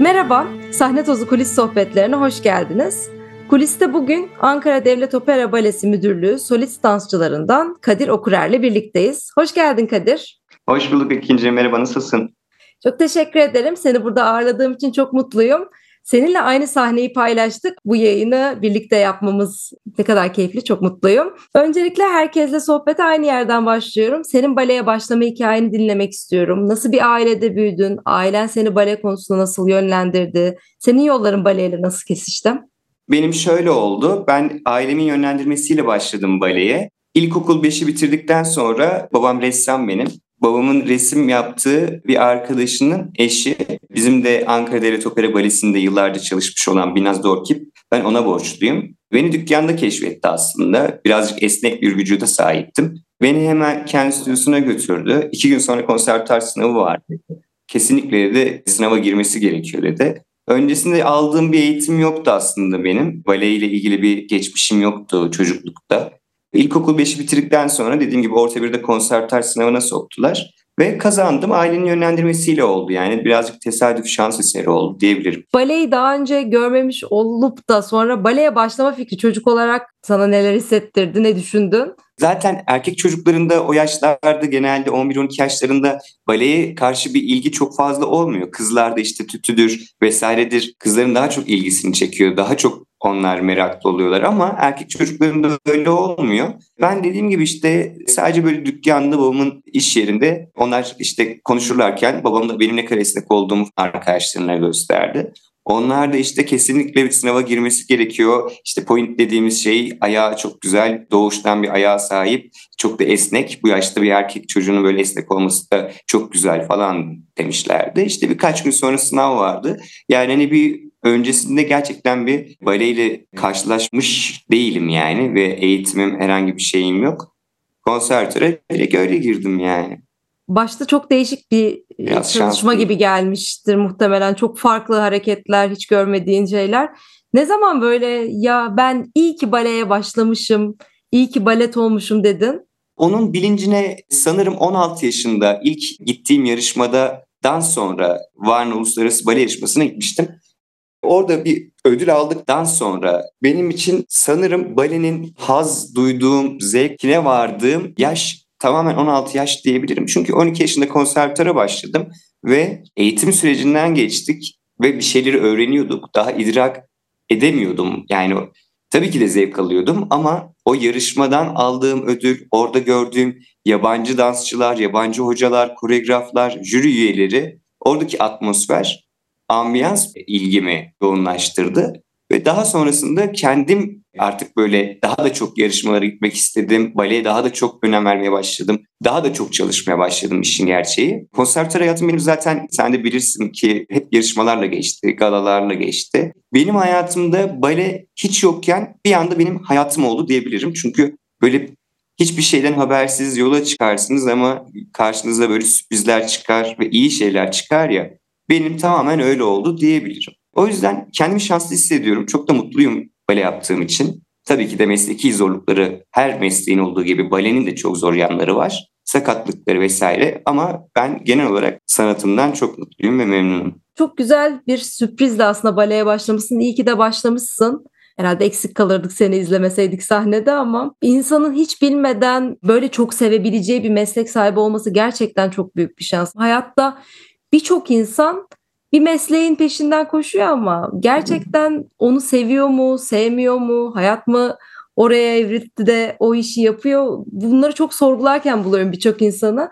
Merhaba, Sahne Tozu Kulis Sohbetlerine hoş geldiniz. Kuliste bugün Ankara Devlet Opera Balesi Müdürlüğü solist dansçılarından Kadir Okurer'le birlikteyiz. Hoş geldin Kadir. Hoş bulduk ikinci. Merhaba, nasılsın? Çok teşekkür ederim. Seni burada ağırladığım için çok mutluyum. Seninle aynı sahneyi paylaştık. Bu yayını birlikte yapmamız ne kadar keyifli, çok mutluyum. Öncelikle herkesle sohbete aynı yerden başlıyorum. Senin baleye başlama hikayeni dinlemek istiyorum. Nasıl bir ailede büyüdün? Ailen seni bale konusunda nasıl yönlendirdi? Senin yolların baleyle nasıl kesişti? Benim şöyle oldu. Ben ailemin yönlendirmesiyle başladım baleye. İlkokul 5'i bitirdikten sonra babam ressam benim babamın resim yaptığı bir arkadaşının eşi. Bizim de Ankara Devlet Opera Balesi'nde yıllarca çalışmış olan Binaz Dorkip. Ben ona borçluyum. Beni dükkanda keşfetti aslında. Birazcık esnek bir vücuda sahiptim. Beni hemen kendi stüdyosuna götürdü. İki gün sonra konservatuar sınavı vardı. Kesinlikle de sınava girmesi gerekiyor dedi. Öncesinde aldığım bir eğitim yoktu aslında benim. Bale ile ilgili bir geçmişim yoktu çocuklukta. İlkokul 5'i bitirdikten sonra dediğim gibi orta birde konservatuar sınavına soktular. Ve kazandım. Ailenin yönlendirmesiyle oldu yani. Birazcık tesadüf şans eseri oldu diyebilirim. Baleyi daha önce görmemiş olup da sonra baleye başlama fikri çocuk olarak sana neler hissettirdi, ne düşündün? Zaten erkek çocuklarında o yaşlarda genelde 11-12 yaşlarında baleye karşı bir ilgi çok fazla olmuyor. Kızlarda işte tütüdür vesairedir. Kızların daha çok ilgisini çekiyor. Daha çok onlar meraklı oluyorlar ama erkek çocuklarında öyle olmuyor. Ben dediğim gibi işte sadece böyle dükkanda babamın iş yerinde onlar işte konuşurlarken babam da benim ne kadar esnek olduğumu arkadaşlarına gösterdi. Onlar da işte kesinlikle bir sınava girmesi gerekiyor. İşte point dediğimiz şey ayağı çok güzel, doğuştan bir ayağa sahip, çok da esnek. Bu yaşta bir erkek çocuğunun böyle esnek olması da çok güzel falan demişlerdi. İşte birkaç gün sonra sınav vardı. Yani hani bir öncesinde gerçekten bir baleyle karşılaşmış değilim yani ve eğitimim herhangi bir şeyim yok. Konservatöre direkt öyle girdim yani. Başta çok değişik bir e, Biraz çalışma şanslı. gibi gelmiştir muhtemelen. Çok farklı hareketler, hiç görmediğin şeyler. Ne zaman böyle ya ben iyi ki baleye başlamışım, iyi ki balet olmuşum dedin? Onun bilincine sanırım 16 yaşında ilk gittiğim yarışmada dan sonra Varna Uluslararası Bale Yarışması'na gitmiştim. Orada bir ödül aldıktan sonra benim için sanırım balenin haz duyduğum, zevkine vardığım yaş tamamen 16 yaş diyebilirim. Çünkü 12 yaşında konservatöre başladım ve eğitim sürecinden geçtik ve bir şeyleri öğreniyorduk. Daha idrak edemiyordum. Yani tabii ki de zevk alıyordum ama o yarışmadan aldığım ödül, orada gördüğüm yabancı dansçılar, yabancı hocalar, koreograflar, jüri üyeleri, oradaki atmosfer ambiyans ilgimi yoğunlaştırdı. Ve daha sonrasında kendim artık böyle daha da çok yarışmalara gitmek istedim. Baleye daha da çok önem vermeye başladım. Daha da çok çalışmaya başladım işin gerçeği. Konservatuar hayatım benim zaten sen de bilirsin ki hep yarışmalarla geçti, galalarla geçti. Benim hayatımda bale hiç yokken bir anda benim hayatım oldu diyebilirim. Çünkü böyle hiçbir şeyden habersiz yola çıkarsınız ama karşınıza böyle sürprizler çıkar ve iyi şeyler çıkar ya. Benim tamamen öyle oldu diyebilirim. O yüzden kendimi şanslı hissediyorum. Çok da mutluyum bale yaptığım için. Tabii ki de mesleki zorlukları her mesleğin olduğu gibi balenin de çok zor yanları var. Sakatlıkları vesaire ama ben genel olarak sanatımdan çok mutluyum ve memnunum. Çok güzel bir sürprizle aslında baleye başlamışsın. İyi ki de başlamışsın. Herhalde eksik kalırdık seni izlemeseydik sahnede ama insanın hiç bilmeden böyle çok sevebileceği bir meslek sahibi olması gerçekten çok büyük bir şans. Hayatta birçok insan bir mesleğin peşinden koşuyor ama gerçekten onu seviyor mu, sevmiyor mu, hayat mı oraya evritti de o işi yapıyor. Bunları çok sorgularken buluyorum birçok insanı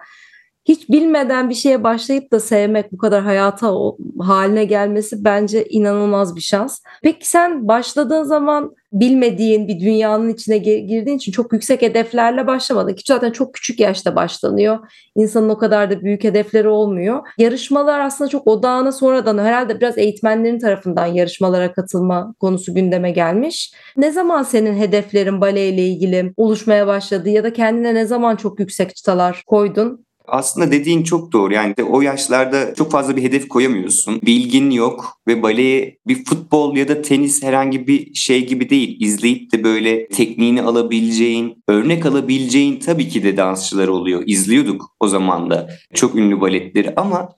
hiç bilmeden bir şeye başlayıp da sevmek bu kadar hayata haline gelmesi bence inanılmaz bir şans. Peki sen başladığın zaman bilmediğin bir dünyanın içine girdiğin için çok yüksek hedeflerle başlamadın ki zaten çok küçük yaşta başlanıyor. İnsanın o kadar da büyük hedefleri olmuyor. Yarışmalar aslında çok odağına sonradan herhalde biraz eğitmenlerin tarafından yarışmalara katılma konusu gündeme gelmiş. Ne zaman senin hedeflerin baleyle ilgili oluşmaya başladı ya da kendine ne zaman çok yüksek çıtalar koydun? Aslında dediğin çok doğru. Yani o yaşlarda çok fazla bir hedef koyamıyorsun. Bilgin yok ve baleye bir futbol ya da tenis herhangi bir şey gibi değil. İzleyip de böyle tekniğini alabileceğin, örnek alabileceğin tabii ki de dansçılar oluyor. İzliyorduk o zaman da çok ünlü baletleri ama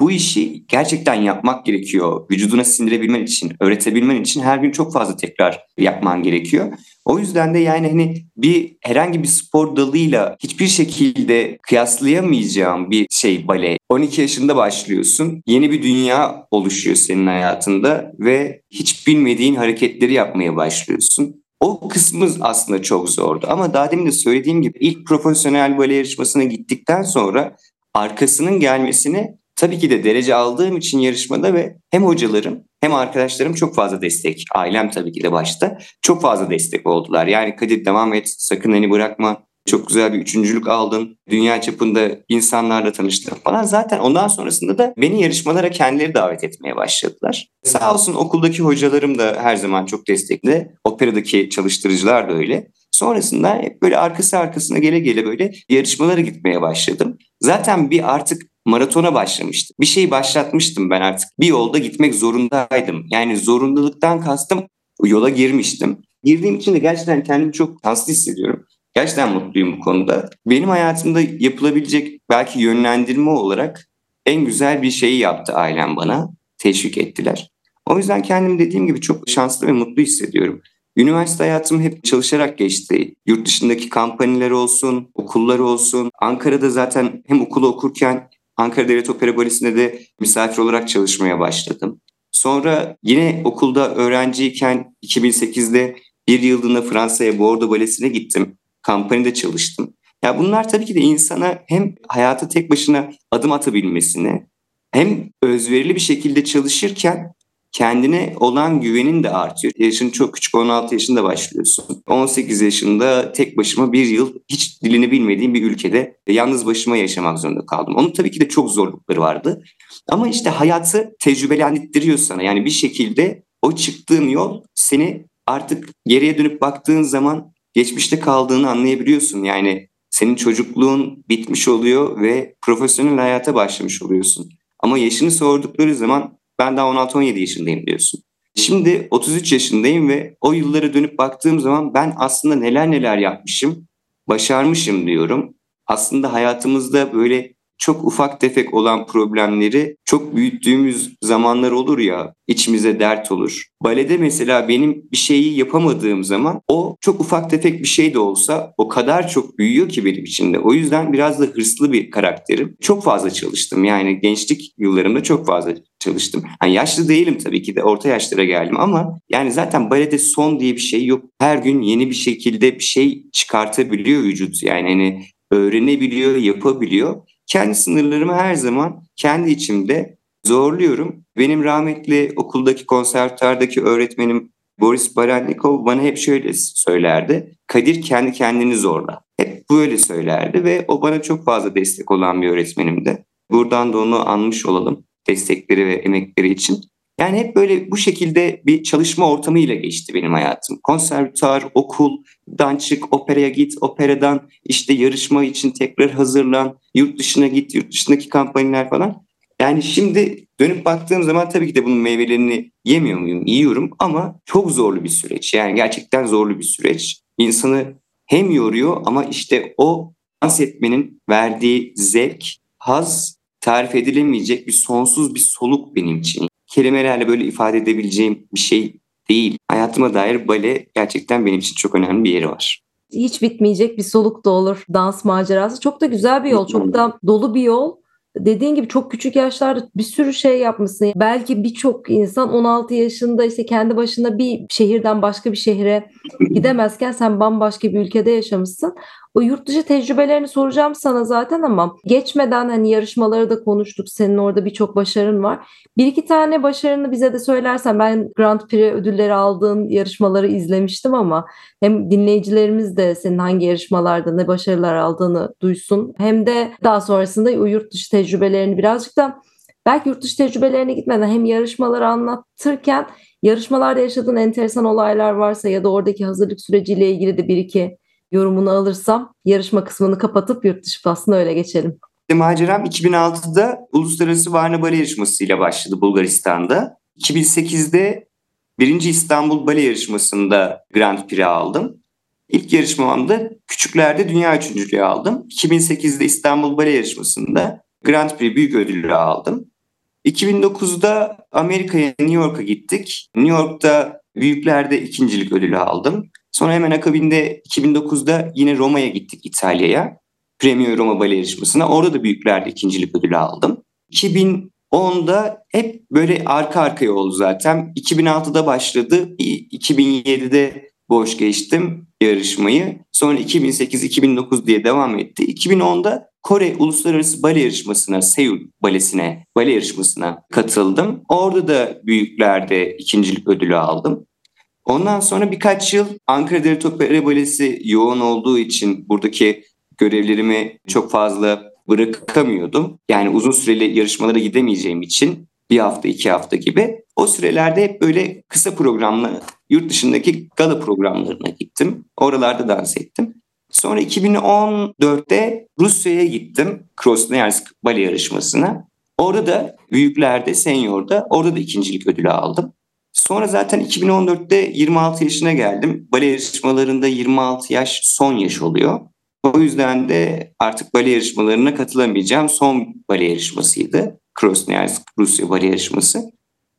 bu işi gerçekten yapmak gerekiyor. Vücuduna sindirebilmen için, öğretebilmen için her gün çok fazla tekrar yapman gerekiyor. O yüzden de yani hani bir herhangi bir spor dalıyla hiçbir şekilde kıyaslayamayacağım bir şey bale. 12 yaşında başlıyorsun. Yeni bir dünya oluşuyor senin hayatında ve hiç bilmediğin hareketleri yapmaya başlıyorsun. O kısmı aslında çok zordu. Ama daha demin de söylediğim gibi ilk profesyonel bale yarışmasına gittikten sonra arkasının gelmesini tabii ki de derece aldığım için yarışmada ve hem hocalarım hem arkadaşlarım çok fazla destek. Ailem tabii ki de başta çok fazla destek oldular. Yani Kadir devam et sakın hani bırakma. Çok güzel bir üçüncülük aldın. Dünya çapında insanlarla tanıştın falan. Zaten ondan sonrasında da beni yarışmalara kendileri davet etmeye başladılar. Sağ olsun okuldaki hocalarım da her zaman çok destekli. Operadaki çalıştırıcılar da öyle. Sonrasında hep böyle arkası arkasına gele gele böyle yarışmalara gitmeye başladım. Zaten bir artık maratona başlamıştım. Bir şey başlatmıştım ben artık. Bir yolda gitmek zorundaydım. Yani zorundalıktan kastım yola girmiştim. Girdiğim için de gerçekten kendimi çok şanslı hissediyorum. Gerçekten mutluyum bu konuda. Benim hayatımda yapılabilecek belki yönlendirme olarak en güzel bir şeyi yaptı ailem bana. Teşvik ettiler. O yüzden kendimi dediğim gibi çok şanslı ve mutlu hissediyorum. Üniversite hayatım hep çalışarak geçti. Yurt dışındaki kampanyalar olsun, okullar olsun. Ankara'da zaten hem okulu okurken Ankara Devlet Opera Balesi'nde de misafir olarak çalışmaya başladım. Sonra yine okulda öğrenciyken 2008'de bir yıldığında Fransa'ya Bordeaux Balesi'ne gittim. Kampanyada çalıştım. Ya bunlar tabii ki de insana hem hayata tek başına adım atabilmesine hem özverili bir şekilde çalışırken kendine olan güvenin de artıyor. Yaşın çok küçük 16 yaşında başlıyorsun. 18 yaşında tek başıma bir yıl hiç dilini bilmediğim bir ülkede yalnız başıma yaşamak zorunda kaldım. Onun tabii ki de çok zorlukları vardı. Ama işte hayatı tecrübelendirtiyor sana. Yani bir şekilde o çıktığın yol seni artık geriye dönüp baktığın zaman geçmişte kaldığını anlayabiliyorsun. Yani senin çocukluğun bitmiş oluyor ve profesyonel hayata başlamış oluyorsun. Ama yaşını sordukları zaman ben daha 16-17 yaşındayım diyorsun. Şimdi 33 yaşındayım ve o yıllara dönüp baktığım zaman ben aslında neler neler yapmışım, başarmışım diyorum. Aslında hayatımızda böyle çok ufak tefek olan problemleri çok büyüttüğümüz zamanlar olur ya içimize dert olur. Balede mesela benim bir şeyi yapamadığım zaman o çok ufak tefek bir şey de olsa o kadar çok büyüyor ki benim içinde. O yüzden biraz da hırslı bir karakterim. Çok fazla çalıştım yani gençlik yıllarımda çok fazla çalıştım. Yani yaşlı değilim tabii ki de orta yaşlara geldim ama yani zaten balede son diye bir şey yok. Her gün yeni bir şekilde bir şey çıkartabiliyor vücut yani hani öğrenebiliyor, yapabiliyor kendi sınırlarımı her zaman kendi içimde zorluyorum. Benim rahmetli okuldaki konservatardaki öğretmenim Boris Barannikov bana hep şöyle söylerdi. Kadir kendi kendini zorla. Hep böyle söylerdi ve o bana çok fazla destek olan bir öğretmenimdi. Buradan da onu anmış olalım destekleri ve emekleri için. Yani hep böyle bu şekilde bir çalışma ortamıyla geçti benim hayatım. Konservatuar, okuldan çık, operaya git, operadan işte yarışma için tekrar hazırlan, yurt dışına git, yurt dışındaki kampanyalar falan. Yani şimdi dönüp baktığım zaman tabii ki de bunun meyvelerini yemiyor muyum? Yiyorum ama çok zorlu bir süreç. Yani gerçekten zorlu bir süreç. İnsanı hem yoruyor ama işte o dans etmenin verdiği zevk, haz tarif edilemeyecek bir sonsuz bir soluk benim için kelimelerle böyle ifade edebileceğim bir şey değil. Hayatıma dair bale gerçekten benim için çok önemli bir yeri var. Hiç bitmeyecek bir soluk da olur dans macerası. Çok da güzel bir yol, çok da dolu bir yol dediğin gibi çok küçük yaşlarda bir sürü şey yapmışsın. Belki birçok insan 16 yaşında işte kendi başına bir şehirden başka bir şehre gidemezken sen bambaşka bir ülkede yaşamışsın. O yurt dışı tecrübelerini soracağım sana zaten ama geçmeden hani yarışmaları da konuştuk. Senin orada birçok başarın var. Bir iki tane başarını bize de söylersen ben Grand Prix ödülleri aldığın yarışmaları izlemiştim ama hem dinleyicilerimiz de senin hangi yarışmalarda ne başarılar aldığını duysun. Hem de daha sonrasında o yurt dışı tecrübelerini birazcık da belki yurt dışı tecrübelerine gitmeden hem yarışmaları anlatırken yarışmalarda yaşadığın enteresan olaylar varsa ya da oradaki hazırlık süreciyle ilgili de bir iki yorumunu alırsam yarışma kısmını kapatıp yurt dışı faslına öyle geçelim. Maceram 2006'da Uluslararası Varna Bale Yarışması'yla başladı Bulgaristan'da. 2008'de birinci İstanbul Bale Yarışması'nda Grand Prix aldım. İlk yarışmamda küçüklerde dünya üçüncülüğü aldım. 2008'de İstanbul Bale Yarışması'nda Grand Prix büyük ödülü aldım. 2009'da Amerika'ya, New York'a gittik. New York'ta büyüklerde ikincilik ödülü aldım. Sonra hemen akabinde 2009'da yine Roma'ya gittik İtalya'ya. Premio Roma Bale yarışmasına. Orada da büyüklerde ikincilik ödülü aldım. 2010'da hep böyle arka arkaya oldu zaten. 2006'da başladı. 2007'de boş geçtim yarışmayı. Sonra 2008-2009 diye devam etti. 2010'da Kore Uluslararası Bale Yarışması'na, Seul Balesi'ne, bale yarışmasına katıldım. Orada da büyüklerde ikincilik ödülü aldım. Ondan sonra birkaç yıl Ankara Devlet Opera Balesi yoğun olduğu için buradaki görevlerimi çok fazla bırakamıyordum. Yani uzun süreli yarışmalara gidemeyeceğim için bir hafta iki hafta gibi. O sürelerde hep böyle kısa programlı yurt dışındaki gala programlarına gittim. Oralarda dans ettim. Sonra 2014'te Rusya'ya gittim. Krasnoyarsk bale yarışmasına. Orada da büyüklerde, seniorda orada da ikincilik ödülü aldım. Sonra zaten 2014'te 26 yaşına geldim. Bale yarışmalarında 26 yaş son yaş oluyor. O yüzden de artık bale yarışmalarına katılamayacağım. Son bale yarışmasıydı. Krasnoyarsk Rusya bale yarışması.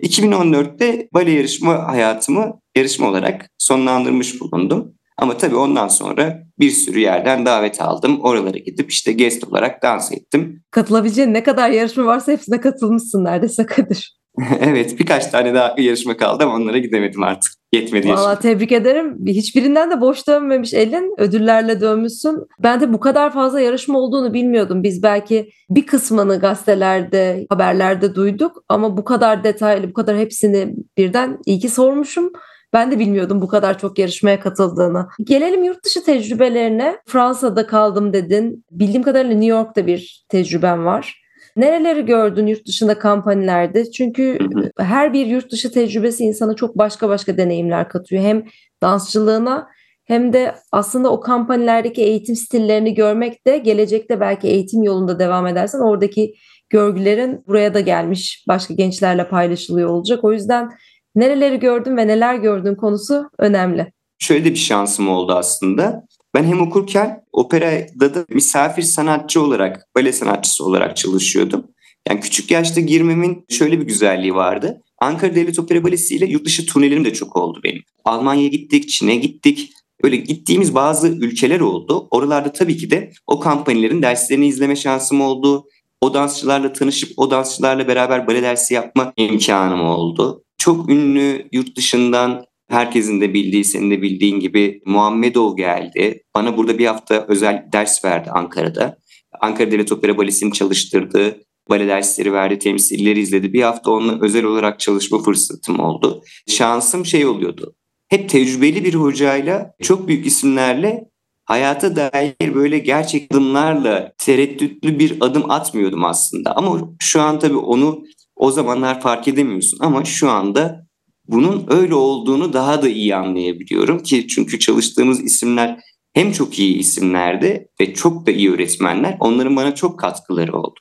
2014'te bale yarışma hayatımı yarışma olarak sonlandırmış bulundum. Ama tabii ondan sonra bir sürü yerden davet aldım. Oralara gidip işte guest olarak dans ettim. Katılabileceğin ne kadar yarışma varsa hepsine katılmışsın neredeyse Kadir. evet birkaç tane daha yarışma kaldı ama onlara gidemedim artık. Yetmedi Valla yaşım. tebrik ederim. Hiçbirinden de boş dönmemiş elin. Ödüllerle dönmüşsün. Ben de bu kadar fazla yarışma olduğunu bilmiyordum. Biz belki bir kısmını gazetelerde, haberlerde duyduk. Ama bu kadar detaylı, bu kadar hepsini birden iyi ki sormuşum. Ben de bilmiyordum bu kadar çok yarışmaya katıldığını. Gelelim yurt dışı tecrübelerine. Fransa'da kaldım dedin. Bildiğim kadarıyla New York'ta bir tecrüben var. Nereleri gördün yurt dışında kampanyalarda? Çünkü Hı hı. her bir yurt dışı tecrübesi insana çok başka başka deneyimler katıyor. Hem dansçılığına hem de aslında o kampanyalardaki eğitim stillerini görmek de gelecekte belki eğitim yolunda devam edersen oradaki görgülerin buraya da gelmiş başka gençlerle paylaşılıyor olacak. O yüzden nereleri gördün ve neler gördün konusu önemli. Şöyle de bir şansım oldu aslında. Ben hem okurken operada da misafir sanatçı olarak, bale sanatçısı olarak çalışıyordum. Yani küçük yaşta girmemin şöyle bir güzelliği vardı. Ankara Devlet Opera Balesi ile yurt dışı turnelerim de çok oldu benim. Almanya'ya gittik, Çin'e gittik. Böyle gittiğimiz bazı ülkeler oldu. Oralarda tabii ki de o kampanyaların derslerini izleme şansım oldu. O dansçılarla tanışıp o dansçılarla beraber bale dersi yapma imkanım oldu. Çok ünlü yurt dışından herkesin de bildiği, senin de bildiğin gibi Muhammedov geldi. Bana burada bir hafta özel ders verdi Ankara'da. Ankara Devlet Opera Balesi'ni çalıştırdı. Bale dersleri verdi, temsilleri izledi. Bir hafta onunla özel olarak çalışma fırsatım oldu. Şansım şey oluyordu. Hep tecrübeli bir hocayla, çok büyük isimlerle hayata dair böyle gerçek adımlarla tereddütlü bir adım atmıyordum aslında. Ama şu an tabii onu o zamanlar fark edemiyorsun. Ama şu anda bunun öyle olduğunu daha da iyi anlayabiliyorum ki çünkü çalıştığımız isimler hem çok iyi isimlerdi ve çok da iyi öğretmenler. Onların bana çok katkıları oldu.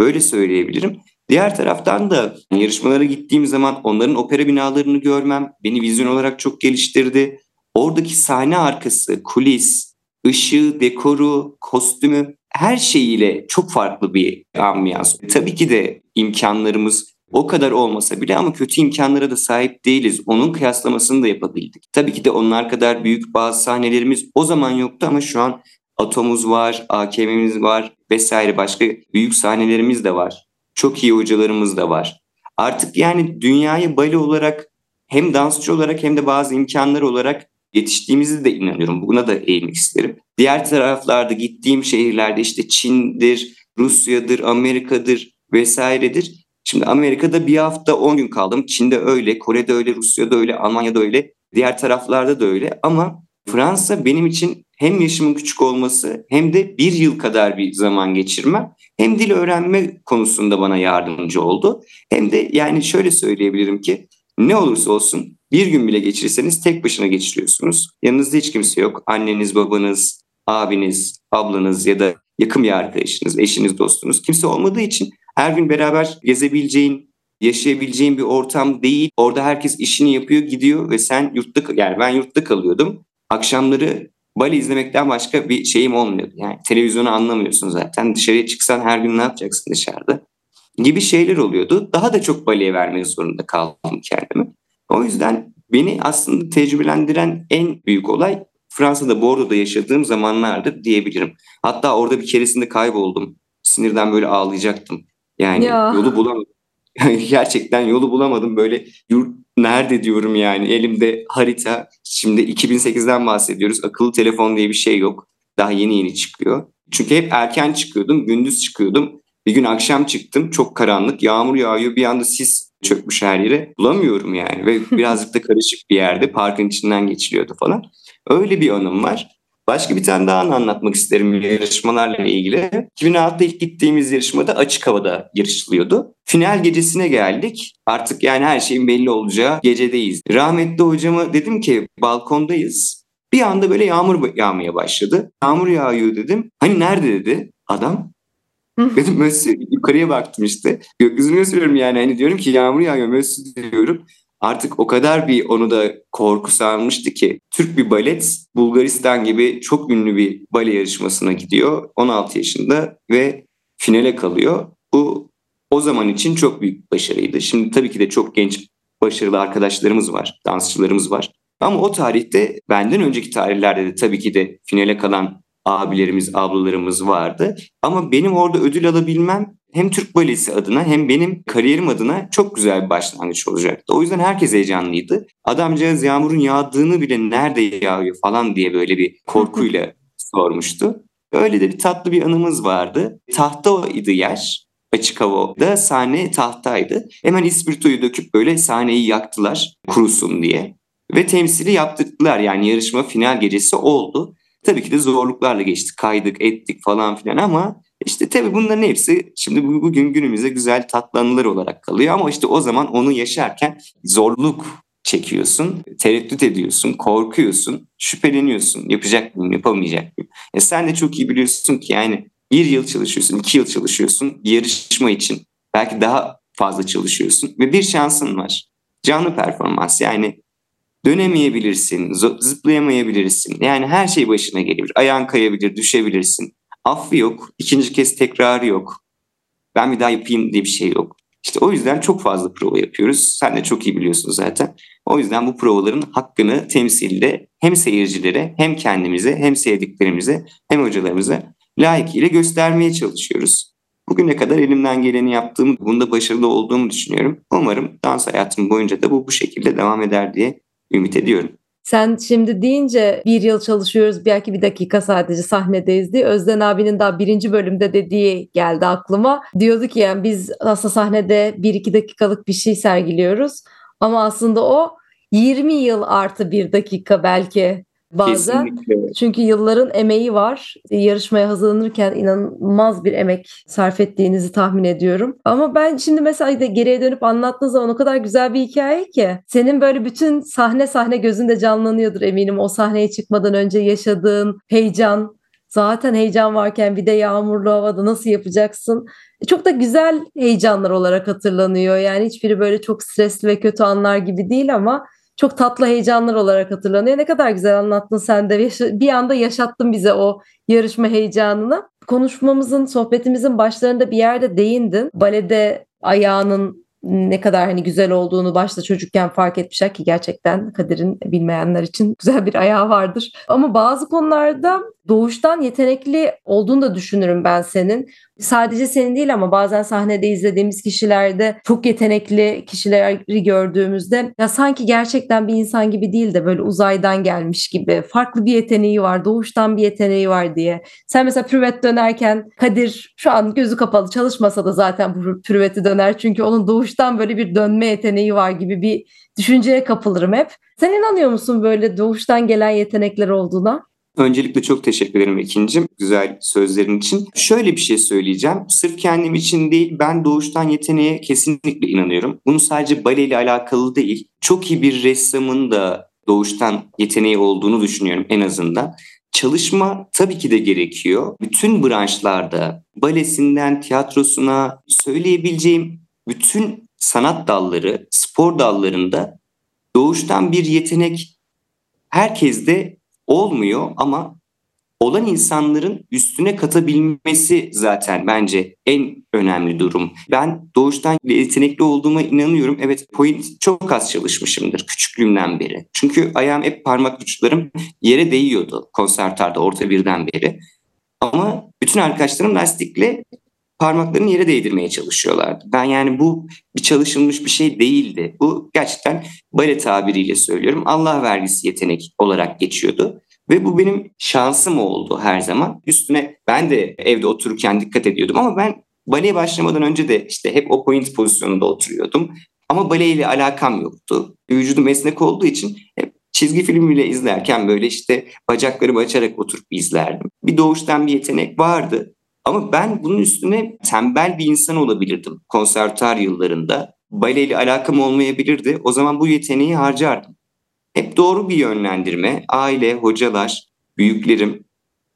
Böyle söyleyebilirim. Diğer taraftan da yarışmalara gittiğim zaman onların opera binalarını görmem beni vizyon olarak çok geliştirdi. Oradaki sahne arkası, kulis, ışığı, dekoru, kostümü her şeyiyle çok farklı bir ambiyans. Tabii ki de imkanlarımız o kadar olmasa bile ama kötü imkanlara da sahip değiliz. Onun kıyaslamasını da yapabildik. Tabii ki de onlar kadar büyük bazı sahnelerimiz o zaman yoktu ama şu an Atomuz var, AKM'miz var vesaire başka büyük sahnelerimiz de var. Çok iyi hocalarımız da var. Artık yani dünyayı bale olarak hem dansçı olarak hem de bazı imkanlar olarak yetiştiğimizi de inanıyorum. Buna da eğilmek isterim. Diğer taraflarda gittiğim şehirlerde işte Çin'dir, Rusya'dır, Amerika'dır vesairedir. Şimdi Amerika'da bir hafta 10 gün kaldım. Çin'de öyle, Kore'de öyle, Rusya'da öyle, Almanya'da öyle. Diğer taraflarda da öyle. Ama Fransa benim için hem yaşımın küçük olması hem de bir yıl kadar bir zaman geçirmem hem dil öğrenme konusunda bana yardımcı oldu. Hem de yani şöyle söyleyebilirim ki ne olursa olsun bir gün bile geçirirseniz tek başına geçiriyorsunuz. Yanınızda hiç kimse yok. Anneniz, babanız, abiniz, ablanız ya da yakın bir arkadaşınız, eşiniz, dostunuz kimse olmadığı için her gün beraber gezebileceğin, yaşayabileceğin bir ortam değil. Orada herkes işini yapıyor, gidiyor ve sen yurtta yani ben yurtta kalıyordum. Akşamları bale izlemekten başka bir şeyim olmuyordu. Yani televizyonu anlamıyorsun zaten. Dışarıya çıksan her gün ne yapacaksın dışarıda? gibi şeyler oluyordu. Daha da çok baleye vermek zorunda kaldım kendimi. O yüzden beni aslında tecrübelendiren en büyük olay Fransa'da Bordeaux'da yaşadığım zamanlardır diyebilirim. Hatta orada bir keresinde kayboldum. Sinirden böyle ağlayacaktım. Yani ya. yolu bulamadım. Gerçekten yolu bulamadım. Böyle yurt nerede diyorum yani elimde harita. Şimdi 2008'den bahsediyoruz. Akıllı telefon diye bir şey yok. Daha yeni yeni çıkıyor. Çünkü hep erken çıkıyordum, gündüz çıkıyordum. Bir gün akşam çıktım, çok karanlık, yağmur yağıyor, bir anda sis çökmüş her yere. Bulamıyorum yani ve birazcık da karışık bir yerde parkın içinden geçiliyordu falan. Öyle bir anım var. Başka bir tane daha anlatmak isterim yarışmalarla ilgili. 2006'da ilk gittiğimiz yarışmada açık havada yarışılıyordu. Final gecesine geldik. Artık yani her şeyin belli olacağı gecedeyiz. Rahmetli hocama dedim ki balkondayız. Bir anda böyle yağmur yağmaya başladı. Yağmur yağıyor dedim. Hani nerede dedi adam. dedim Mösyö yukarıya baktım işte. Gökyüzünü gösteriyorum yani. Hani diyorum ki yağmur yağıyor Mösyö diyorum artık o kadar bir onu da korku sarmıştı ki Türk bir balet Bulgaristan gibi çok ünlü bir bale yarışmasına gidiyor 16 yaşında ve finale kalıyor. Bu o zaman için çok büyük başarıydı. Şimdi tabii ki de çok genç başarılı arkadaşlarımız var, dansçılarımız var. Ama o tarihte benden önceki tarihlerde de tabii ki de finale kalan abilerimiz, ablalarımız vardı. Ama benim orada ödül alabilmem hem Türk Balesi adına hem benim kariyerim adına çok güzel bir başlangıç olacaktı. O yüzden herkes heyecanlıydı. Adamcağız yağmurun yağdığını bile nerede yağıyor falan diye böyle bir korkuyla sormuştu. Öyle de bir tatlı bir anımız vardı. Tahta idi yer. Açık havada sahne tahtaydı. Hemen ispirtoyu döküp böyle sahneyi yaktılar kurusun diye. Ve temsili yaptırdılar yani yarışma final gecesi oldu. Tabii ki de zorluklarla geçtik. Kaydık, ettik falan filan ama işte tabii bunların hepsi şimdi bugün günümüzde güzel tatlı anılar olarak kalıyor ama işte o zaman onu yaşarken zorluk çekiyorsun, tereddüt ediyorsun, korkuyorsun, şüpheleniyorsun. Yapacak mıyım, yapamayacak mıyım? E sen de çok iyi biliyorsun ki yani bir yıl çalışıyorsun, iki yıl çalışıyorsun yarışma için. Belki daha fazla çalışıyorsun ve bir şansın var. Canlı performans yani dönemeyebilirsin, zıplayamayabilirsin. Yani her şey başına gelebilir. Ayağın kayabilir, düşebilirsin. Affı yok, ikinci kez tekrarı yok. Ben bir daha yapayım diye bir şey yok. İşte o yüzden çok fazla prova yapıyoruz. Sen de çok iyi biliyorsun zaten. O yüzden bu provaların hakkını temsilde hem seyircilere hem kendimize hem sevdiklerimize hem hocalarımıza layıkıyla göstermeye çalışıyoruz. Bugüne kadar elimden geleni yaptığımı, bunda başarılı olduğumu düşünüyorum. Umarım dans hayatım boyunca da bu bu şekilde devam eder diye ümit ediyorum. Sen şimdi deyince bir yıl çalışıyoruz belki bir dakika sadece sahnedeyiz diye Özden abinin daha birinci bölümde dediği geldi aklıma. Diyordu ki yani biz aslında sahnede bir iki dakikalık bir şey sergiliyoruz ama aslında o 20 yıl artı bir dakika belki bazen. Kesinlikle. Çünkü yılların emeği var. Yarışmaya hazırlanırken inanılmaz bir emek sarf ettiğinizi tahmin ediyorum. Ama ben şimdi mesela de geriye dönüp anlattığın zaman o kadar güzel bir hikaye ki senin böyle bütün sahne sahne gözünde canlanıyordur eminim. O sahneye çıkmadan önce yaşadığın heyecan, zaten heyecan varken bir de yağmurlu havada nasıl yapacaksın? Çok da güzel heyecanlar olarak hatırlanıyor. Yani hiçbiri böyle çok stresli ve kötü anlar gibi değil ama çok tatlı heyecanlar olarak hatırlanıyor. Ne kadar güzel anlattın sen de. Bir anda yaşattın bize o yarışma heyecanını. Konuşmamızın, sohbetimizin başlarında bir yerde değindin. Balede ayağının ne kadar hani güzel olduğunu başta çocukken fark etmişler ki gerçekten Kadir'in bilmeyenler için güzel bir ayağı vardır. Ama bazı konularda doğuştan yetenekli olduğunu da düşünürüm ben senin. Sadece senin değil ama bazen sahnede izlediğimiz kişilerde çok yetenekli kişileri gördüğümüzde ya sanki gerçekten bir insan gibi değil de böyle uzaydan gelmiş gibi farklı bir yeteneği var, doğuştan bir yeteneği var diye. Sen mesela pürvet dönerken Kadir şu an gözü kapalı çalışmasa da zaten bu pürveti döner çünkü onun doğuştan böyle bir dönme yeteneği var gibi bir düşünceye kapılırım hep. Sen inanıyor musun böyle doğuştan gelen yetenekler olduğuna? Öncelikle çok teşekkür ederim ikincim güzel sözlerin için. Şöyle bir şey söyleyeceğim. Sırf kendim için değil ben doğuştan yeteneğe kesinlikle inanıyorum. Bunu sadece bale ile alakalı değil. Çok iyi bir ressamın da doğuştan yeteneği olduğunu düşünüyorum en azından. Çalışma tabii ki de gerekiyor. Bütün branşlarda balesinden tiyatrosuna söyleyebileceğim bütün sanat dalları, spor dallarında doğuştan bir yetenek herkeste olmuyor ama olan insanların üstüne katabilmesi zaten bence en önemli durum. Ben doğuştan yetenekli olduğuma inanıyorum. Evet point çok az çalışmışımdır küçüklüğümden beri. Çünkü ayağım hep parmak uçlarım yere değiyordu konsertarda orta birden beri. Ama bütün arkadaşlarım lastikle parmaklarını yere değdirmeye çalışıyorlardı. Ben yani bu bir çalışılmış bir şey değildi. Bu gerçekten bale tabiriyle söylüyorum. Allah vergisi yetenek olarak geçiyordu. Ve bu benim şansım oldu her zaman. Üstüne ben de evde otururken dikkat ediyordum ama ben baleye başlamadan önce de işte hep o point pozisyonunda oturuyordum. Ama baleyle alakam yoktu. Vücudum esnek olduğu için hep çizgi film bile izlerken böyle işte bacaklarımı açarak oturup izlerdim. Bir doğuştan bir yetenek vardı. Ama ben bunun üstüne tembel bir insan olabilirdim konservatuar yıllarında. Baleyle alakam olmayabilirdi. O zaman bu yeteneği harcardım. Hep doğru bir yönlendirme, aile, hocalar, büyüklerim,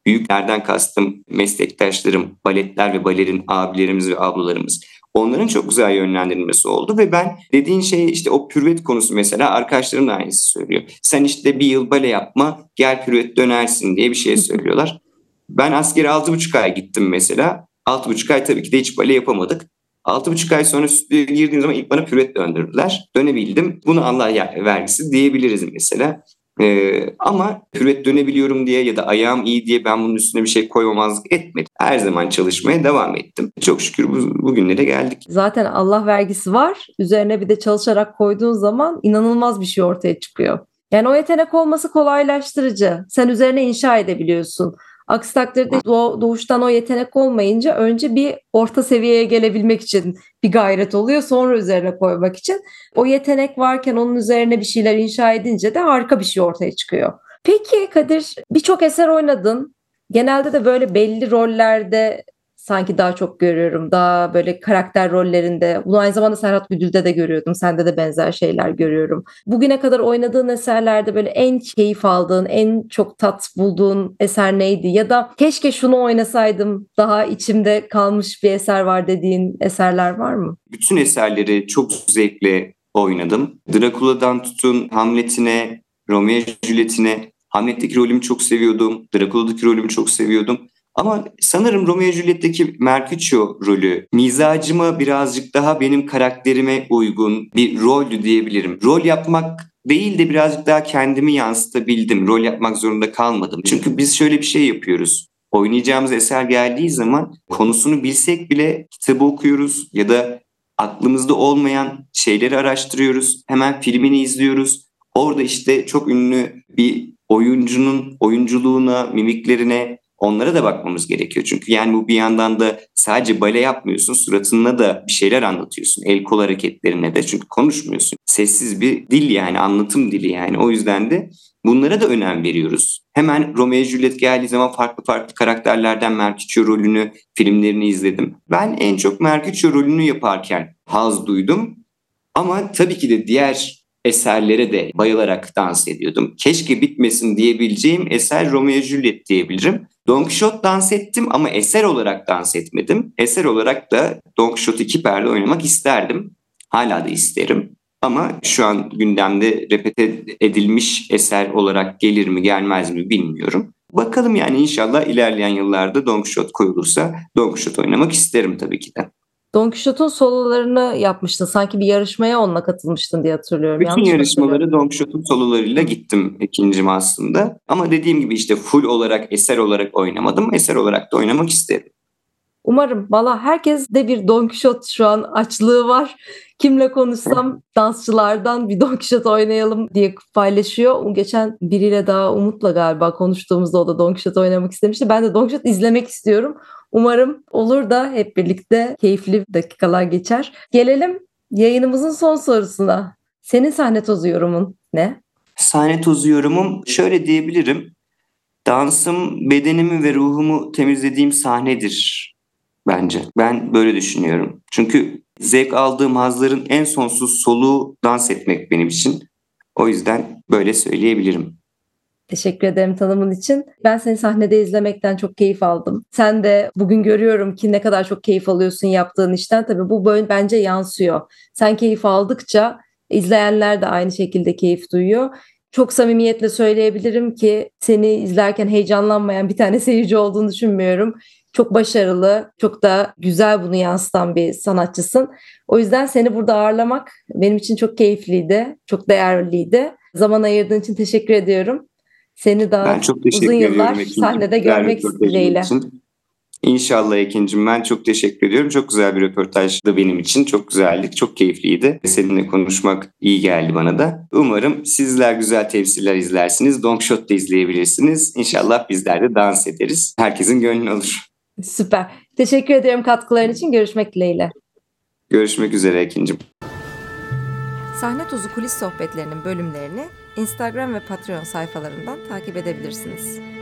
büyüklerden kastım meslektaşlarım, baletler ve balerin abilerimiz ve ablalarımız. Onların çok güzel yönlendirilmesi oldu ve ben dediğin şey işte o pürvet konusu mesela arkadaşlarım da aynısı söylüyor. Sen işte bir yıl bale yapma gel pürvet dönersin diye bir şey söylüyorlar. Ben altı buçuk ay gittim mesela. Altı buçuk ay tabii ki de hiç bale yapamadık. Altı buçuk ay sonra stüdyoya girdiğim zaman ilk bana püret döndürdüler. Dönebildim. Bunu Allah vergisi diyebiliriz mesela. Ee, ama püret dönebiliyorum diye ya da ayağım iyi diye ben bunun üstüne bir şey koymamazlık etmedim. Her zaman çalışmaya devam ettim. Çok şükür bu, bugünlere geldik. Zaten Allah vergisi var. Üzerine bir de çalışarak koyduğun zaman inanılmaz bir şey ortaya çıkıyor. Yani o yetenek olması kolaylaştırıcı. Sen üzerine inşa edebiliyorsun. Aksi takdirde doğuştan o yetenek olmayınca önce bir orta seviyeye gelebilmek için bir gayret oluyor. Sonra üzerine koymak için. O yetenek varken onun üzerine bir şeyler inşa edince de harika bir şey ortaya çıkıyor. Peki Kadir birçok eser oynadın. Genelde de böyle belli rollerde sanki daha çok görüyorum. Daha böyle karakter rollerinde. Bunu aynı zamanda Serhat Güdül'de de görüyordum. Sende de benzer şeyler görüyorum. Bugüne kadar oynadığın eserlerde böyle en keyif aldığın, en çok tat bulduğun eser neydi? Ya da keşke şunu oynasaydım daha içimde kalmış bir eser var dediğin eserler var mı? Bütün eserleri çok zevkle oynadım. Drakula'dan tutun Hamlet'ine, Romeo Juliet'ine Hamlet'teki rolümü çok seviyordum. Drakula'daki rolümü çok seviyordum. Ama sanırım Romeo Juliet'teki Mercutio rolü mizacıma birazcık daha benim karakterime uygun bir roldü diyebilirim. Rol yapmak değil de birazcık daha kendimi yansıtabildim. Rol yapmak zorunda kalmadım. Çünkü biz şöyle bir şey yapıyoruz. Oynayacağımız eser geldiği zaman konusunu bilsek bile kitabı okuyoruz ya da aklımızda olmayan şeyleri araştırıyoruz. Hemen filmini izliyoruz. Orada işte çok ünlü bir oyuncunun oyunculuğuna, mimiklerine, Onlara da bakmamız gerekiyor. Çünkü yani bu bir yandan da sadece bale yapmıyorsun. Suratında da bir şeyler anlatıyorsun. El kol hareketlerine de. Çünkü konuşmuyorsun. Sessiz bir dil yani anlatım dili yani. O yüzden de bunlara da önem veriyoruz. Hemen Romeo Juliet geldiği zaman farklı farklı karakterlerden Mercutio rolünü, filmlerini izledim. Ben en çok Mercutio rolünü yaparken haz duydum. Ama tabii ki de diğer eserlere de bayılarak dans ediyordum. Keşke bitmesin diyebileceğim eser Romeo Juliet diyebilirim. Don Quixote dans ettim ama eser olarak dans etmedim. Eser olarak da Don Quixote iki perde oynamak isterdim. Hala da isterim. Ama şu an gündemde repete edilmiş eser olarak gelir mi gelmez mi bilmiyorum. Bakalım yani inşallah ilerleyen yıllarda Don Quixote koyulursa Don Quixote oynamak isterim tabii ki de. Don Quixote'un sololarını yapmıştın. Sanki bir yarışmaya onunla katılmıştın diye hatırlıyorum. Bütün Yanlış yarışmaları Don Quixote'un sololarıyla gittim ikincim aslında. Ama dediğim gibi işte full olarak, eser olarak oynamadım. Eser olarak da oynamak isterim. Umarım. Valla herkes de bir Don Quixote şu an açlığı var. Kimle konuşsam dansçılardan bir Don Quixote oynayalım diye paylaşıyor. Geçen biriyle daha Umut'la galiba konuştuğumuzda o da Don Quixote oynamak istemişti. Ben de Don Quixote izlemek istiyorum. Umarım olur da hep birlikte keyifli dakikalar geçer. Gelelim yayınımızın son sorusuna. Senin sahne tozu yorumun ne? Sahne tozu yorumum şöyle diyebilirim. Dansım bedenimi ve ruhumu temizlediğim sahnedir bence. Ben böyle düşünüyorum. Çünkü zevk aldığım hazların en sonsuz soluğu dans etmek benim için. O yüzden böyle söyleyebilirim. Teşekkür ederim tanımın için. Ben seni sahnede izlemekten çok keyif aldım. Sen de bugün görüyorum ki ne kadar çok keyif alıyorsun yaptığın işten. Tabii bu böyle bence yansıyor. Sen keyif aldıkça izleyenler de aynı şekilde keyif duyuyor. çok samimiyetle söyleyebilirim ki seni izlerken heyecanlanmayan bir tane seyirci olduğunu düşünmüyorum. Çok başarılı, çok da güzel bunu yansıtan bir sanatçısın. O yüzden seni burada ağırlamak benim için çok keyifliydi, çok değerliydi. Zaman ayırdığın için teşekkür ediyorum. Seni daha ben çok teşekkür uzun yıllar ediyorum sahnede görmek dileğiyle. Için. İnşallah Ekin'cim ben çok teşekkür ediyorum. Çok güzel bir röportajdı benim için. Çok güzeldi, çok keyifliydi. Seninle konuşmak iyi geldi bana da. Umarım sizler güzel temsiller izlersiniz. Don Shot da izleyebilirsiniz. İnşallah bizler de dans ederiz. Herkesin gönlü olur. Süper. Teşekkür ediyorum katkıların için. Görüşmek dileğiyle. Görüşmek üzere Ekin'cim. Sahne Tozu kulis sohbetlerinin bölümlerini Instagram ve Patreon sayfalarından takip edebilirsiniz.